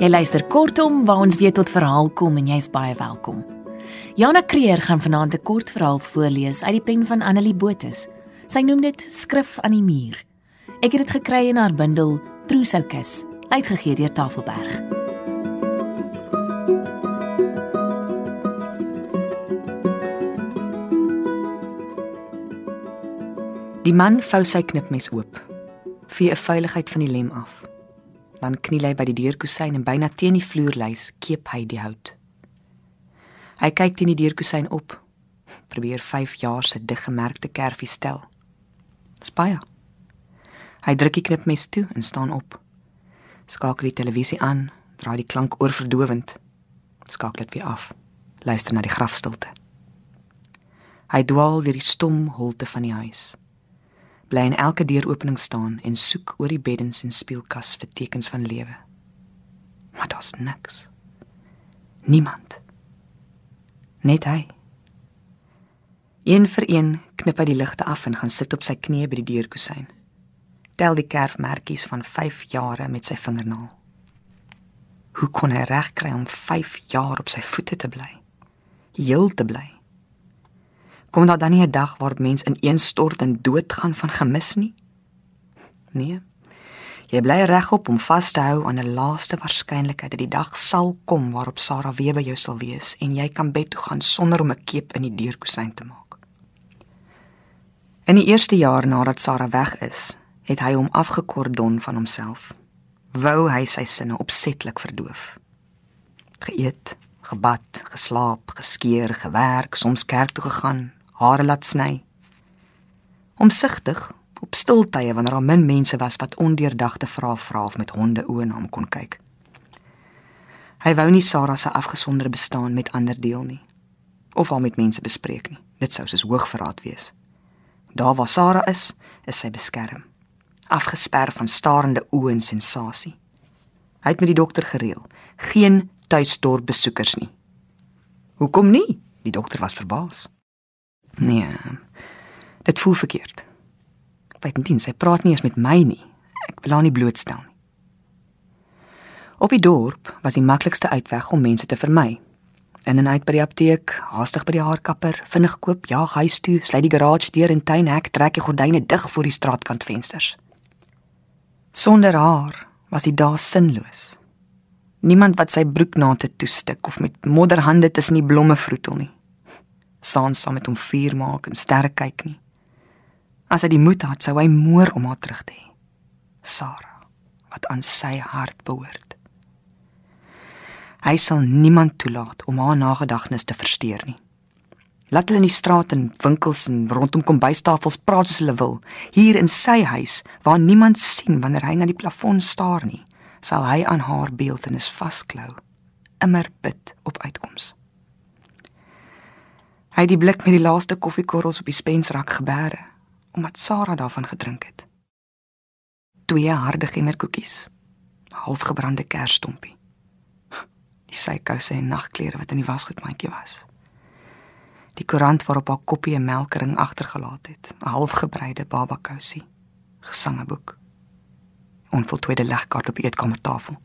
Jy luister kortom waar ons weer tot verhaal kom en jy's baie welkom. Jana Kreer gaan vanaand 'n kort verhaal voorlees uit die pen van Annelie Botus. Sy noem dit Skrif aan die muur. Ek het dit gekry in haar bundel Trousoukus, uitgegee deur Tafelberg. Die man vou sy knipmes oop. Vee 'n veiligheid van die lem af. Dan kniel hy by die deurkusyn en byna teen die vloerlys keep hy die hout. Hy kyk teen die deurkusyn op. Probeer 5 jaar se diggemerkte kerfie stel. Spaia. Hy druk die knipmes toe en staan op. Skakel die televisie aan, draai die klank oorverdowend. Skakel dit weer af. Luister na die grafstilte. Hy dwaal deur die stom holte van die huis bly in elke deuropening staan en soek oor die beddens en speelkas vir tekens van lewe. Maar daar's niks. Niemand. Net hy. Een vir een knip hy die ligte af en gaan sit op sy knieë by die deurkusyn. Tel die kerfmerkies van 5 jare met sy vingernaal. Hoe kon hy regkry om 5 jaar op sy voete te bly? Heel te bly. Kom daar dan nie 'n dag waarop mens ineenstort en doodgaan van gemis nie? Nee. Jy bly regop om vas te hou aan 'n laaste waarskynlikheid dat die dag sal kom waarop Sarah weer by jou sal wees en jy kan bed toe gaan sonder om 'n keep in die deurkusyn te maak. In die eerste jaar nadat Sarah weg is, het hy hom afgekordon van homself. Wou hy sy sinne opsetlik verdoof. Geëet, gebad, geslaap, geskeer, gewerk, soms kerk toe gegaan, hare laat sny. Omsigtig op stiltye wanneer daar min mense was wat ondeurdagte vrae vra of met honde oë na hom kon kyk. Hy wou nie Sarah se afgesonderde bestaan met ander deel nie of al met mense bespreek nie. Dit sou soos hoogverraad wees. Daar waar Sarah is, is sy beskerm. Afgesper van starende oë en sensasie. Hy het met die dokter gereël, geen tuisdorp besoekers nie. Hoekom nie? Die dokter was verbaas. Nee. Dit voel verkeerd. Buitendien, sy praat nie eens met my nie. Ek wil haar nie blootstel nie. Op die dorp was die maklikste uitweg om mense te vermy. In en uit by die apteek, haastig by die haarkapper, vinnig koop, jaag huis toe, sluit die garage deur en tuinhek, trek die gordyne dig voor die straatkant vensters. Sonder haar was die dae sinloos. Niemand wat sy broeknate toestik of met modderhande tussen die blomme vroetel nie saans saam met hom vuur maak en sterre kyk nie. As hy die moed het, sou hy moer om haar terug te hê. Sarah, wat aan sy hart behoort. Hy sal niemand toelaat om haar nagedagtenis te versteur nie. Laat hulle in die straat en winkels en rondom kombuistafels praat soos hulle wil. Hier in sy huis waar niemand sien wanneer hy na die plafon staar nie, sal hy aan haar beeldenis vasklou. Immer bid op uitkoms. Hy het die blik met die laaste koffiekorrels op die spensrak gebeere, omdat Sarah daarvan gedrink het. Twee harde gemmerkoekies, halfgebrande kersstompie. Die sykouse en nagklere wat in die wasgoedmandjie was. Die koerant waarop haar koppie 'n melkring agtergelaat het, 'n halfgebreide babakousie, gesangeboek. Onvoltooide legkaart op die eetkamertafel.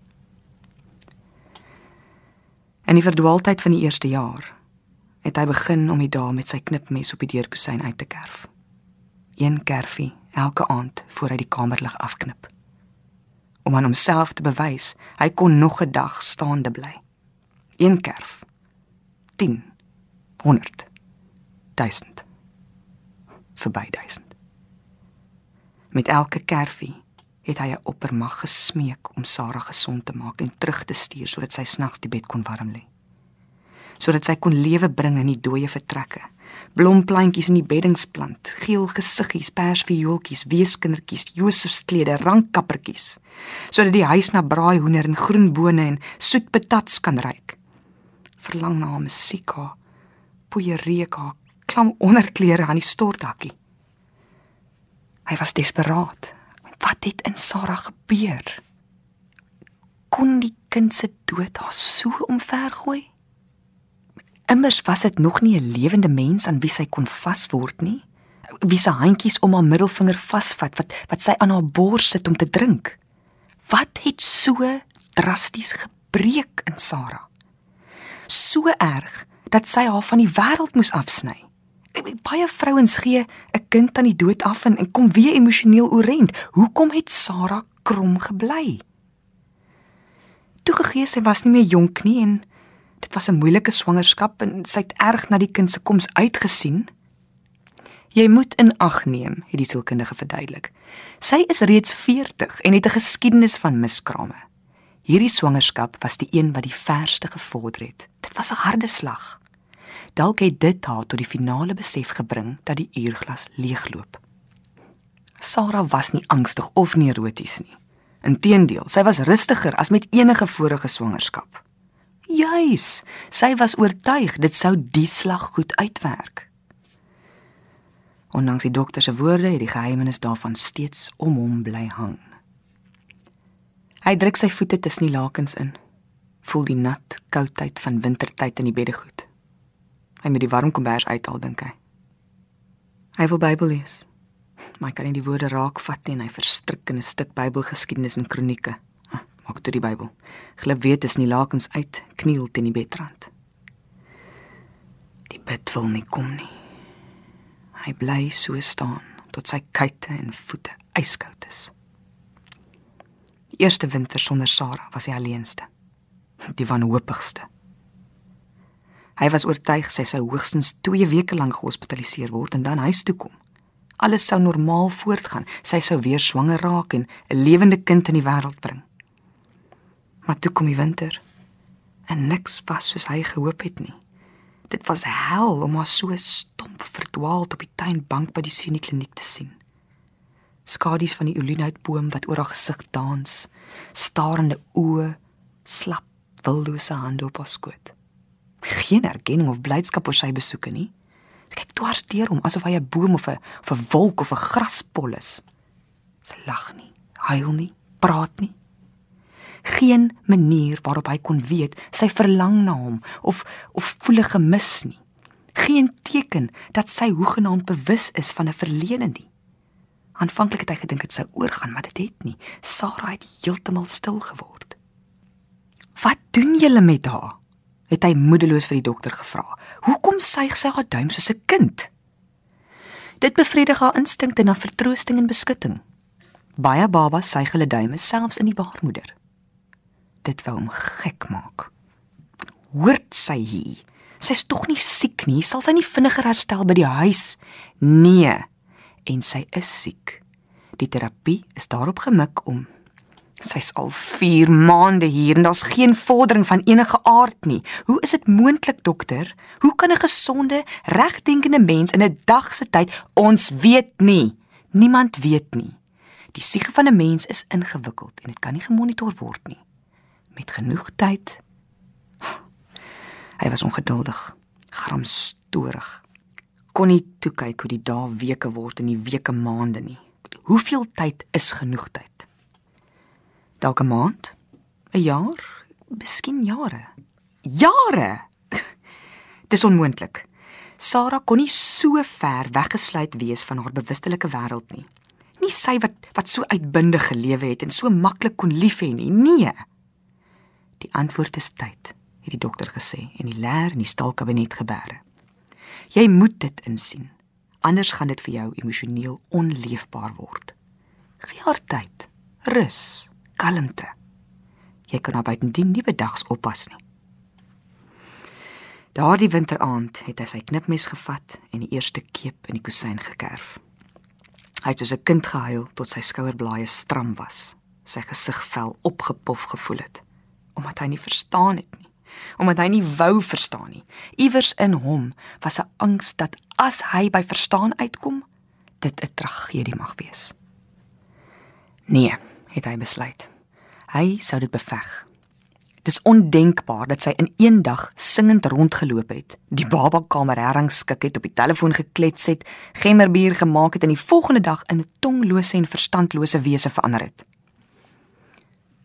En die verdwaaltyd van die eerste jaar het hy begin om die dae met sy knipmes op die deurkusyn uit te kerf. Een kerfie elke aand voor hy die kamerlig afknip. Om aan homself te bewys hy kon nog 'n dag staande bly. Een kerf. 10 100 1000 verby 1000. Met elke kerfie het hy 'n oppermag gesmeek om Sarah gesond te maak en terug te stuur sodat sy snags die bed kon warm lê sodat sy kon lewe bring in die dooie vertrekke. Blomplantjies in die beddingsplant, geel gesiggies, persviooltjies, weeskindertjies, Josefsklede, rankkappertjies, sodat die huis na braai hoender en groen bone en soet patats kan ruik. Verlang na musiek, poeiereka, klam onderklere aan die storthakkie. Hy was desperaat. Wat het in Sarah gebeur? Kon die kind se dood haar so omvergooi? Immers was dit nog nie 'n lewende mens aan wie sy kon vasword nie. Wie se handjies om haar middelvinger vasvat wat wat sy aan haar bors sit om te drink. Wat het so drasties breek in Sarah. So erg dat sy haar van die wêreld moes afsny. Baie vrouens gee 'n kind aan die dood af en, en kom weer emosioneel oorent. Hoekom het Sarah krom gebly? Toegegee sy was nie meer jonk nie en was 'n moeilike swangerskap en sy het erg na die kind se koms uitgesien. Jy moet in ag neem, het die sielkundige verduidelik. Sy is reeds 40 en het 'n geskiedenis van miskrame. Hierdie swangerskap was die een wat die verste gevorder het. Dit was 'n harde slag. Dalk het dit haar tot die finale besef gebring dat die uurglas leegloop. Sarah was nie angstig of neuroties nie. Inteendeel, sy was rustiger as met enige vorige swangerskap. Juis, sy was oortuig dit sou die slag goed uitwerk. Ondanks die dokter se woorde het die geheimenis daarvan steeds om hom bly hang. Hy druk sy voete tussen die lakens in. Voel die nat koudheid van wintertyd in die beddegoed. Hy moet die warm kombers uithaal dink hy. Hy wil Bybel lees. Maar hy kan nie die woorde raak vat nie en hy verstrik in 'n stuk Bybelgeskiedenis en kronieke. Maak toe die Bybel. Glip weet is nie lakens uit, kniel teen die bedrand. Die bed wil nie kom nie. Hy bly so staan tot sy kuite en voete yskoud is. Die eerste winter sonder Sarah was hy alleenste. Die wanhoopigste. Hy was oortuig sy sou hoogstens 2 weke lank gehospitaliseer word en dan huis toe kom. Alles sou normaal voortgaan. Sy sou weer swanger raak en 'n lewende kind in die wêreld bring. Maar toe kom die winter en niks was soos hy gehoop het nie. Dit was hel om haar so stomp verdwaald op die tuinbank by die siniekliniek te sien. Skadu's van die olienhoutboom wat oor haar gesig dans, starende oë, slap, wildose hande op haar skoot. Geen erkenning of blydskap oor sy besoeke nie kyk dwars deur hom asof hy 'n boom of 'n of 'n wolk of 'n graspol is. Sy lag nie, huil nie, praat nie. Geen manier waarop hy kon weet sy verlang na hom of of voel 'n gemis nie. Geen teken dat sy hoegenaamd bewus is van 'n verlede nie. Aanvanklik het hy gedink dit sou oorgaan, maar dit het nie. Sarah het heeltemal stil geword. "Wat doen julle met haar?" het hy moedeloos vir die dokter gevra. Hoekom suig sy haar duim soos 'n kind? Dit bevredig haar instinkte na vertroosting en beskutting. Baie babas suig hulle duime selfs in die baarmoeder. Dit wou hom gek maak. Hoort sy hier? Sy's tog nie siek nie, sal sy nie vinniger herstel by die huis? Nee. En sy is siek. Die terapie is daarop gemik om Sy's al 4 maande hier en daar's geen vordering van enige aard nie. Hoe is dit moontlik, dokter? Hoe kan 'n gesonde, regdenkende mens in 'n dag se tyd ons weet nie. Niemand weet nie. Die siege van 'n mens is ingewikkeld en dit kan nie gemonitor word nie. Met genoeg tyd. Hy was ongeduldig, gramstorig. Kon nie toe kyk hoe die dae weke word en die weke maande nie. Hoeveel tyd is genoeg tyd? Dalk 'n maand? 'n Jaar? Miskien jare. Jare. Dis onmoontlik. Sarah kon nie so ver weggesluit wees van haar bewustelike wêreld nie. Nie sy wat wat so uitbundig gelewe het en so maklik kon lief hê nie. Nee. Die antwoord is tyd, het die dokter gesê en die leer in die stalkabinet gebeere. Jy moet dit insien. Anders gaan dit vir jou emosioneel onleefbaar word. Gee haar tyd. Rus kalmte. Jy kan haar buitendien nie bedags oppas nie. Daardie winteraand het hy sy knipmes gevat en die eerste keep in die kusyn gekerf. Hy het soos 'n kind gehuil tot sy skouerblaaie stram was, sy gesig vel opgepof gevoel het, omdat hy nie verstaan het nie, omdat hy nie wou verstaan nie. Iewers in hom was 'n angs dat as hy by verstaan uitkom, dit 'n tragedie mag wees. Nee, het hy besluit. Hy sou dit beveg. Dis ondenkbaar dat sy in een dag singend rondgeloop het, die babakamer herrangskik het, op die telefoon geklets het, gemmerbier gemaak het en die volgende dag in 'n tonglose en verstandlose wese verander het.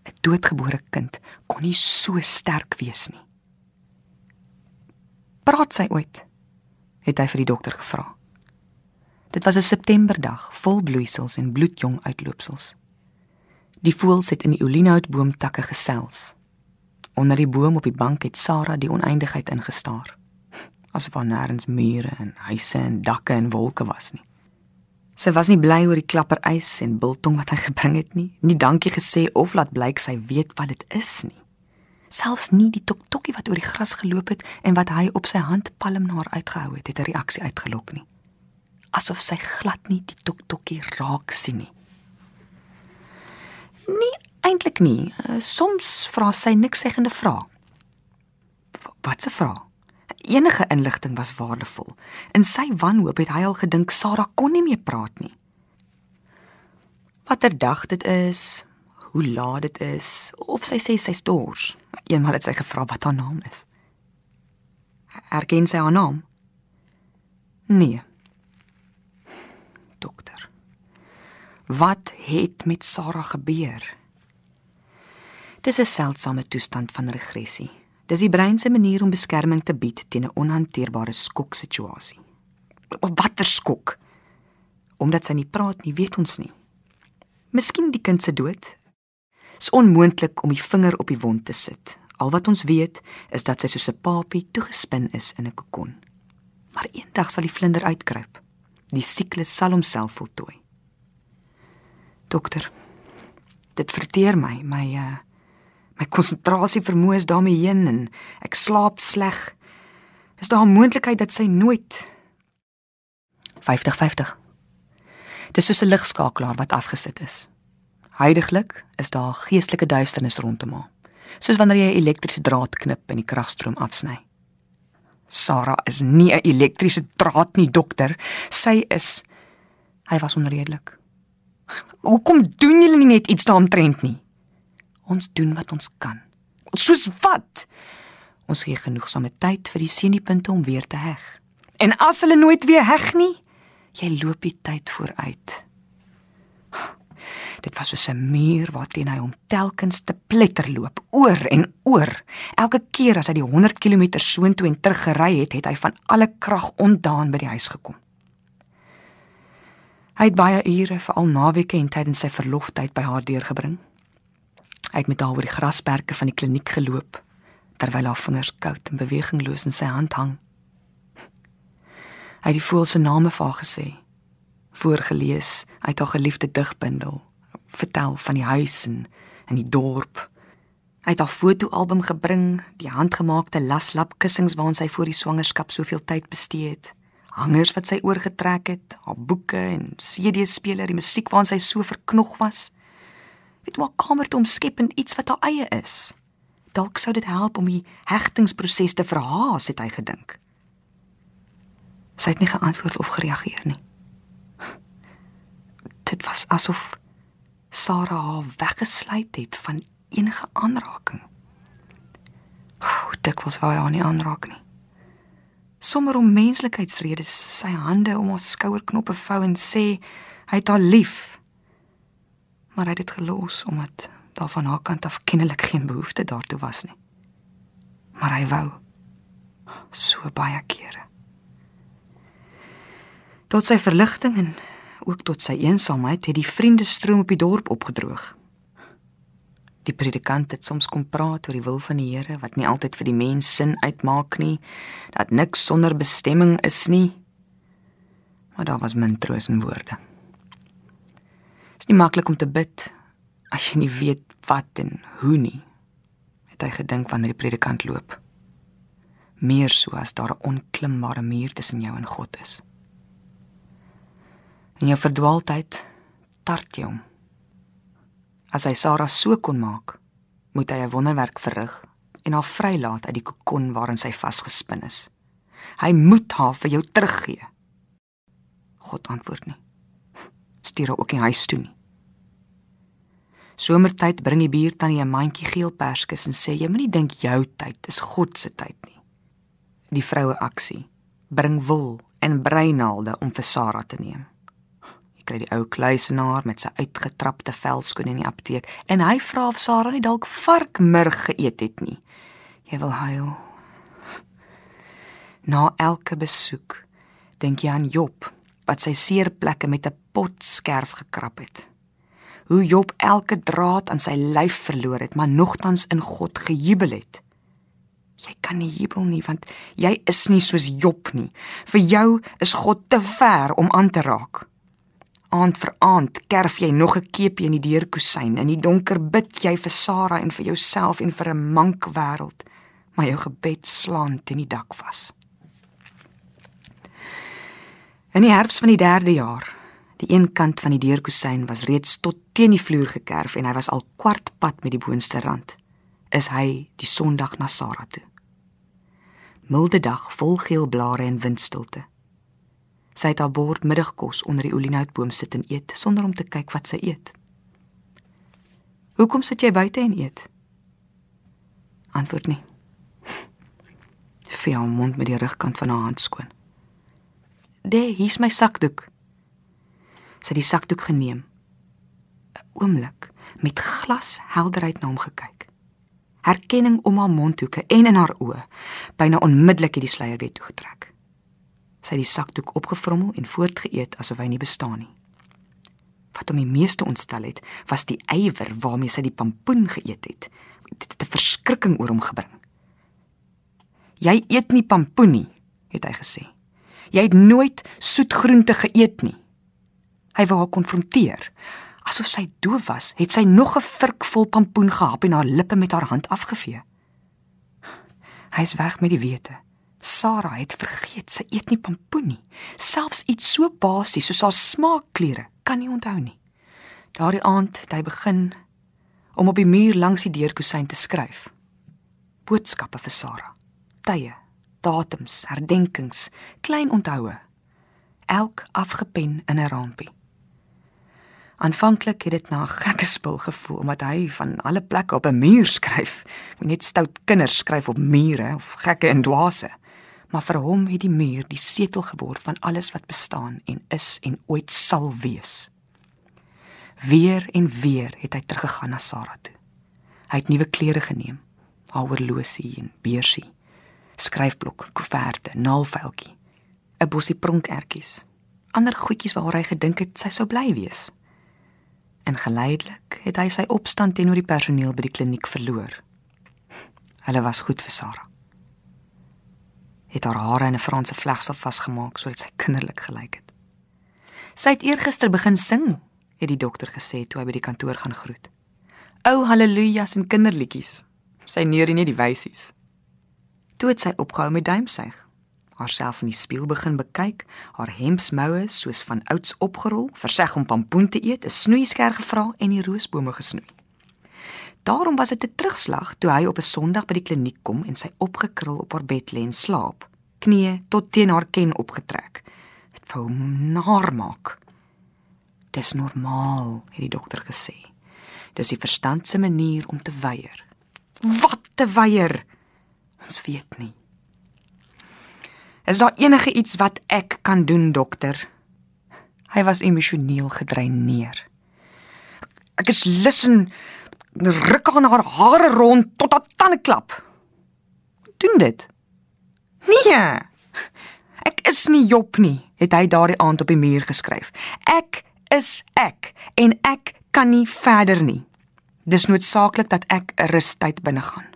'n Doodgebore kind kon nie so sterk wees nie. Praat sy ooit? het hy vir die dokter gevra. Dit was 'n Septemberdag, vol bloeisels en bloedjong uitloopsels. Die voëls het in die olienhoutboomtakke gesels. Onder die boom op die bank het Sarah die oneindigheid ingestaar. Asof daar nêrens mure en huise en dakke en wolke was nie. Sy was nie bly oor die klapper ys en biltong wat hy gebring het nie. Nie dankie gesê of laat blyk sy weet wat dit is nie. Selfs nie die toktokkie wat oor die gras geloop het en wat hy op sy handpalm na haar uitgehou het, het 'n reaksie uitgelok nie. Asof sy glad nie die toktokkie raak sien nie. Nie eintlik nie. Eh, soms vra sy niks seggende vrae. Wat 'n vraag? Enige inligting was waardevol. In sy wanhoop het hy al gedink Sarah kon nie meer praat nie. Watter dag dit is, hoe laat dit is, of sy sê sy stors. Eenmal het sy gevra wat haar naam is. Erken sy haar naam? Nee. Dokter. Wat het met Sarah gebeur? Dis 'n seldsame toestand van regressie. Dis die brein se manier om beskerming te bied teen 'n onhanteerbare skoksituasie. Watter skok? Omdat sy nie praat nie, weet ons nie. Miskien die kind se dood. Is onmoontlik om die vinger op die wond te sit. Al wat ons weet is dat sy soos 'n papie toegespin is in 'n kokon. Maar eendag sal die vlinder uitkruip. Die siklus sal homself voltooi. Dokter, dit verteer my, my uh My konsentrasie vermoë is daarmee heen en ek slaap sleg. Is daar 'n moontlikheid dat sy nooit 50-50. Dis soos 'n ligskakelaar wat afgesit is. Heidiglik is daar geestelike duisternis rondom haar. Soos wanneer jy 'n elektriese draad knip en die kragstroom afsny. Sarah is nie 'n elektriese draad nie, dokter. Sy is Hy was onredelik. Hoekom doen julle nie net iets daaromtrent nie? Ons doen wat ons kan. Soos wat? Ons gee genoegsame tyd vir die seniepunte om weer te heg. En as hulle nooit weer heg nie, jy loop die tyd vooruit. Dit was soos 'n muur waarteen hy hom telkens te pletter loop, oor en oor. Elke keer as hy die 100 km soontoe en terug gery het, het hy van alle krag ontdaan by die huis gekom. Hy het baie ure, veral naweke en tydens sy verloftyd by haar deurgebring. Hy het met haar oor die grasperke van die kliniek geloop terwyl haar vingers koud en bewegingloos in sy hand hang. Hy het die voël se name vir haar gesê, voorgeles uit haar geliefde digbundel, vertel van die huis en in die dorp. Hy het haar fotoalbum gebring, die handgemaakte laslap kussings waaraan sy voor die swangerskap soveel tyd bestee het, hangers wat sy oorgetrek het, haar boeke en CD-speler, die musiek waaraan sy so verknog was weet maar kamer te omskep in iets wat haar eie is. Dalk sou dit help om die hegtingsproses te verhaas, het hy gedink. Sy het nie geantwoord of gereageer nie. Dit was asof Sarah haar weggesluit het van enige aanraking. Hoe dikwels wou hy haar nie aanraak nie. Sommer om menslikheidsredes sy hande om haar skouerknoppe vou en sê hy het haar lief maar hy het dit gelos omdat daar van haar kant af kennelik geen behoefte daartoe was nie. Maar hy wou so baie kere. Tot sy verligting en ook tot sy eensaamheid het die vriendestroom op die dorp opgedroog. Die predikant het soms kom praat oor die wil van die Here wat nie altyd vir die mens sin uitmaak nie, dat niks sonder bestemming is nie. Maar daar was min troos in woorde nie maklik om te bid as jy nie weet wat en hoe nie. Het hy gedink wanneer die predikant loop. Meer so as daar 'n onklimbare muur tussen jou en God is. In jou verdwaaldheid tart jy hom. As hy Sarah so kon maak, moet hy 'n wonderwerk verrig en haar vrylaat uit die kokon waarin sy vasgespin is. Hy moet haar vir jou teruggee. God antwoord nie. Stuur ook nie huis toe nie. Somertyd bring die buurtannie 'n mandjie geel perskes en sê jy moenie dink jou tyd is God se tyd nie. Die vroue aksie bring wol en breinaalde om vir Sarah te neem. Jy kry die ou kluisenaar met sy uitgetrapte velskoene in die apteek en hy vra of Sarah nie dalk varkmurg geëet het nie. Jy wil huil. Na elke besoek dink jy aan Job wat sy seerplekke met 'n pot skerf gekrap het hoe Job elke draad aan sy lyf verloor het, maar nogtans in God gejubel het. Jy kan nie jubel nie want jy is nie soos Job nie. Vir jou is God te ver om aan te raak. Aand vir aand kerf jy nog 'n keepie in die deurkusyn. In die donker bid jy vir Sara en vir jouself en vir 'n mank wêreld, maar jou gebed slaan teen die dak vas. In die herfs van die 3de jaar, die een kant van die deurkusyn was reeds tot teen die vloer gekerf en hy was al kwart pad met die boonste rand, is hy die Sondag na Sara toe. Milde dag vol geel blare en windstilte. Sy het haar bord middagkos onder die olienoutboom sit en eet sonder om te kyk wat sy eet. "Hoekom sit jy buite en eet?" Antwoord nie. Vee haar mond met die rugkant van haar hand skoon. "Daar, hier's my sakdoek." Sy het die sakdoek geneem. 'n Oomblik met glashelderheid na hom gekyk. Herkenning om haar mondhoeke en in haar oë. Byna onmiddellik het die sluier weer toegetrek. Sy het die sakdoek opgevrommel en voortgeëet asof hy nie bestaan nie. Wat hom die meeste ontstel het, was die ywer waarmee sy die pampoen geëet het. Dit het 'n verskrikking oor hom gebring. "Jy eet nie pampoen nie," het hy gesê. "Jy het nooit soetgroente geëet nie." Hy wou haar konfronteer. Asof sy doof was, het sy nog 'n vurk vol pampoen gehap en haar lippe met haar hand afgevee. Hy is weg met die wete. Sarah het vergeet sy eet nie pampoen nie. Selfs iets so basies soos haar smaakkleure kan nie onthou nie. Daardie aand het hy begin om op die muur langs die deurkusyn te skryf. Boodskappe vir Sarah. Tye, datums, herdenkings, klein onthoue. Elk afgepen in 'n rampie. Aanvanklik het dit na 'n gekke spul gevoel omdat hy van alle plekke op 'n muur skryf. Ek net stout kinders skryf op mure of gekke en dwaase. Maar vir hom het die muur die setel geword van alles wat bestaan en is en ooit sal wees. Weer en weer het hy teruggegaan na Sarah toe. Hy het nuwe klere geneem, haar horlosie en beursie, skryfblok, koeverte, naalveltjie, 'n bosie pronkertjies, ander goedjies waar hy gedink het sy sou bly wees. En geleidelik het hy sy opstand teenoor die personeel by die kliniek verloor. Hulle was goed vir Sarah. Het haar hare in 'n Franse vlegsel vasgemaak sodat sy kinderlik gelyk het. Sy het eergister begin sing, het die dokter gesê toe hy by die kantoor gaan groet. Ou haleluja's en kinderliedjies. Sy neurie nie die wysies. Toe het sy opgehou met duimsuig haarself in die spieël begin bekyk, haar hemdsmoue soos van ouds opgerol, verseg om pampoen te eet, 'n snoeisker gevra en die roosbome gesnoei. Daarom was dit 'n terugslag toe hy op 'n Sondag by die kliniek kom en sy opgekrul op haar bed lê en slaap, knieë tot teen haar ken opgetrek. Dit wou hom naar maak. Dis normaal, het die dokter gesê. Dis die verstand se manier om te weier. Wat te weier? Ons weet nie. Is daar enige iets wat ek kan doen, dokter? Hy was emosioneel gedreineer. Ek is lus en ruk aan haar hare rond tot haar tande klap. Doen dit. Nee. Ek is nie Job nie, het hy daardie aand op die muur geskryf. Ek is ek en ek kan nie verder nie. Dis noodsaaklik dat ek 'n rustyd binne gaan.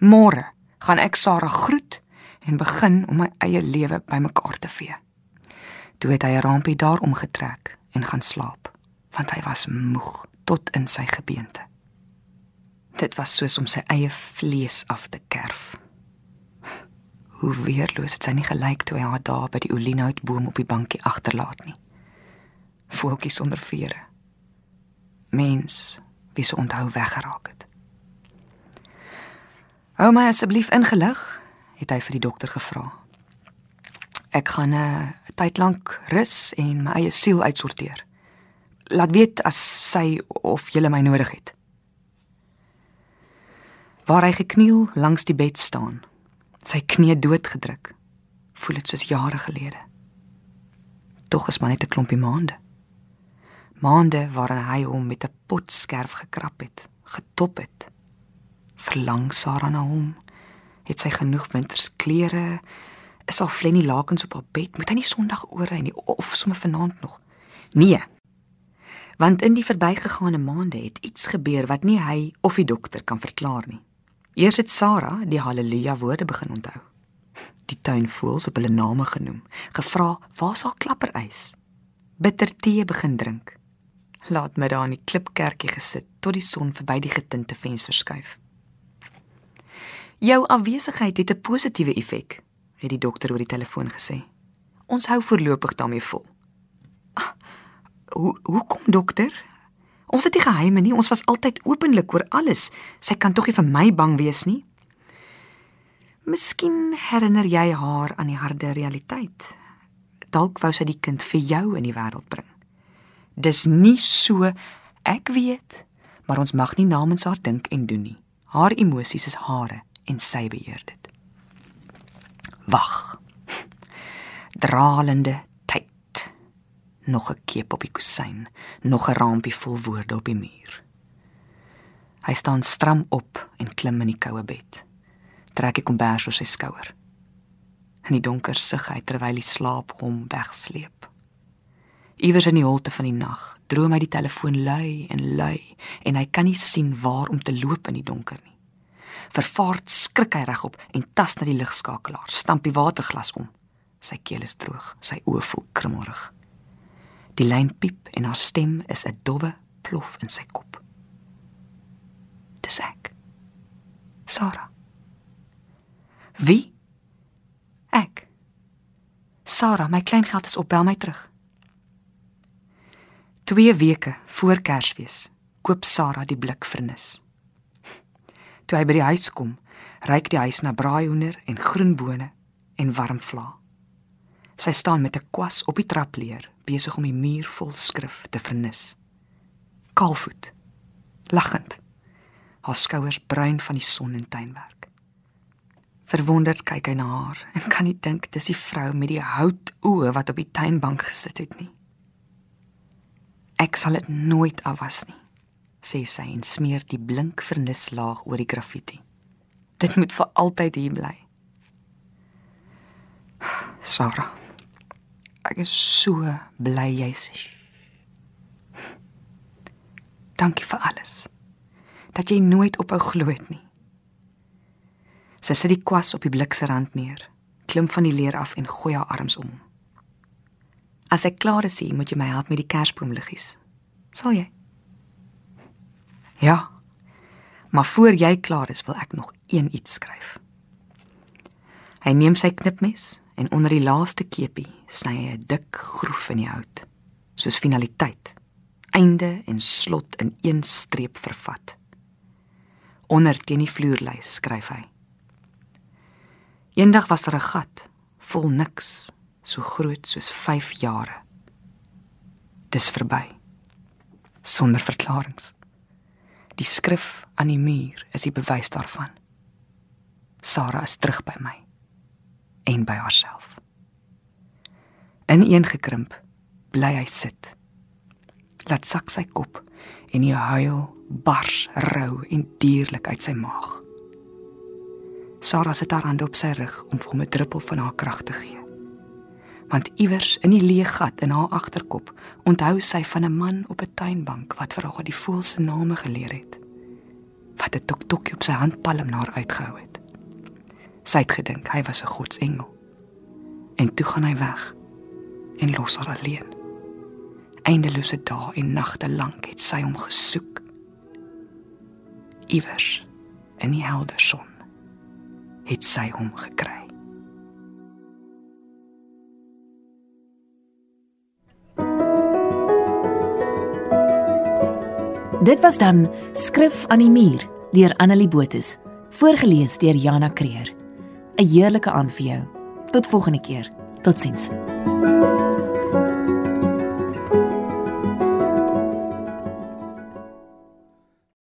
Môre gaan ek Sarah groet en begin om my eie lewe bymekaar te vee. Toe het hy 'n rampie daar omgetrek en gaan slaap, want hy was moeg tot in sy gebeente. Dit was soos om sy eie vlees af te kerf. Hoe weerloos het sy nie gelyk toe hy haar daar by die olienhoutboom op die bankie agterlaat nie. Voeltjie sonder vere. Mens wie se onthou weggeraak het. Hou my asseblief ingelig het hy vir die dokter gevra. Ek gaan 'n uh, tyd lank rus en my eie siel uitsorteer. Laat weet as sy of jy my nodig het. Waar hy gekniel langs die bed staan, sy knie doodgedruk, voel dit soos jare gelede. Tog is maar net 'n klompie maande. Maande waarin hy hom met 'n potskerf gekrap het, getop het. Verlang Sarah na hom Het sy genoeg wintersklere? Is haar flennie lakens op haar bed? Moet hy nie Sondag oor ry nie of sommer vanaand nog? Nee. Want in die verbygegaane maande het iets gebeur wat nie hy of die dokter kan verklaar nie. Eers het Sarah die haleluja woorde begin onthou. Die tuinvoëls op hulle name genoem, gevra waar haar klapperys? Bitter tee begin drink. Laat my daar in die klipkerkie gesit tot die son verby die getinte venster skuif. Jou afwesigheid het 'n positiewe effek, het die dokter oor die telefoon gesê. Ons hou voorlopig daarmee vol. Ah, hoe hoekom dokter? Ons het nie geheime nie, ons was altyd openlik oor alles. Sy kan tog nie vir my bang wees nie. Miskien herinner jy haar aan die harde realiteit. Dalk wou sy die kind vir jou in die wêreld bring. Dis nie so ek weet, maar ons mag nie namens haar dink en doen nie. Haar emosies is hare en sy beheer dit. Wag. Dralende tyd. Nog 'n keep op die kusyn, nog 'n rampie vol woorde op die muur. Hy staan stram op en klim in die koue bed. Trek die kombers oor sy skouer. In die donker sug hy terwyl die slaap hom wegsleep. Iewers in die holte van die nag droom hy die telefoon lui en lui en hy kan nie sien waar om te loop in die donker nie. Vervaard skrik hy regop en tas na die ligskakelaar, stamp die waterglas om. Sy keel is droog, sy oë voel krimmerig. Die lyn piep en haar stem is 'n dowwe plof in sy kop. Dis ek. Sara. Wie? Ek. Sara, my kleingeld is op, bel my terug. 2 weke voor Kersfees koop Sara die blik vernis. Toe hy by die huis kom, ruik die huis na braaihoender en groenbone en warm vla. Sy staan met 'n kwas op die trapleer, besig om die muur vol skrif te vernis. Kaalvoet, lagend. Haar skouers bruin van die son en tuinwerk. Verwonderd kyk hy na haar en kan nie dink dis die vrou met die houtoë wat op die tuinbank gesit het nie. Ek sal dit nooit afwas nie, sê sy en smeer die blink vernislaag oor die graffiti. Dit moet vir altyd hier bly. Sarah. Ek is so bly jy's. Dankie vir alles. Dat jy nooit ophou glo het nie. Sy sit die kwas op die blikserand neer, klim van die leer af en gooi haar arms om hom. As ek klaar is, moet jy my help met die kersboomliggies. Sal jy? Ja. Maar voor jy klaar is, wil ek nog een iets skryf. Hy neem sy knipmes en onder die laaste kepie sny hy 'n dik groef in die hout, soos finaliteit, einde en slot in een streep vervat. Onder teen die vloerlys skryf hy: Eendag was daar 'n gat vol niks, so groot soos 5 jare. Dis verby. Sonder verklaringe. Die skrif aan die muur is die bewys daarvan. Sarah is terug by my en by haarself. Ineengekrimp bly hy sit. Laat sak sy kop en die huil bars rou en dierlik uit sy maag. Sarah sit haar hand op sy rug om vir hom 'n druppel van haar krag te gee. Want iewers in die leë gat in haar agterkop onthou sy van 'n man op 'n tuinbank wat vir haar die voël se name geleer het. Wat 'n toktokie op sy handpalm na haar uitgehou het. Sy het gedink hy was 'n godsengel. En toe gaan hy weg en los haar alleen. Eindelose dae en nagte lank het sy hom gesoek. Iewers in die helder son het sy hom gekry. Dit was dan Skrif aan die muur deur Annelie Botus, voorgeles deur Jana Kreer. 'n Heerlike aand vir jou. Tot volgende keer. Totsiens. thank you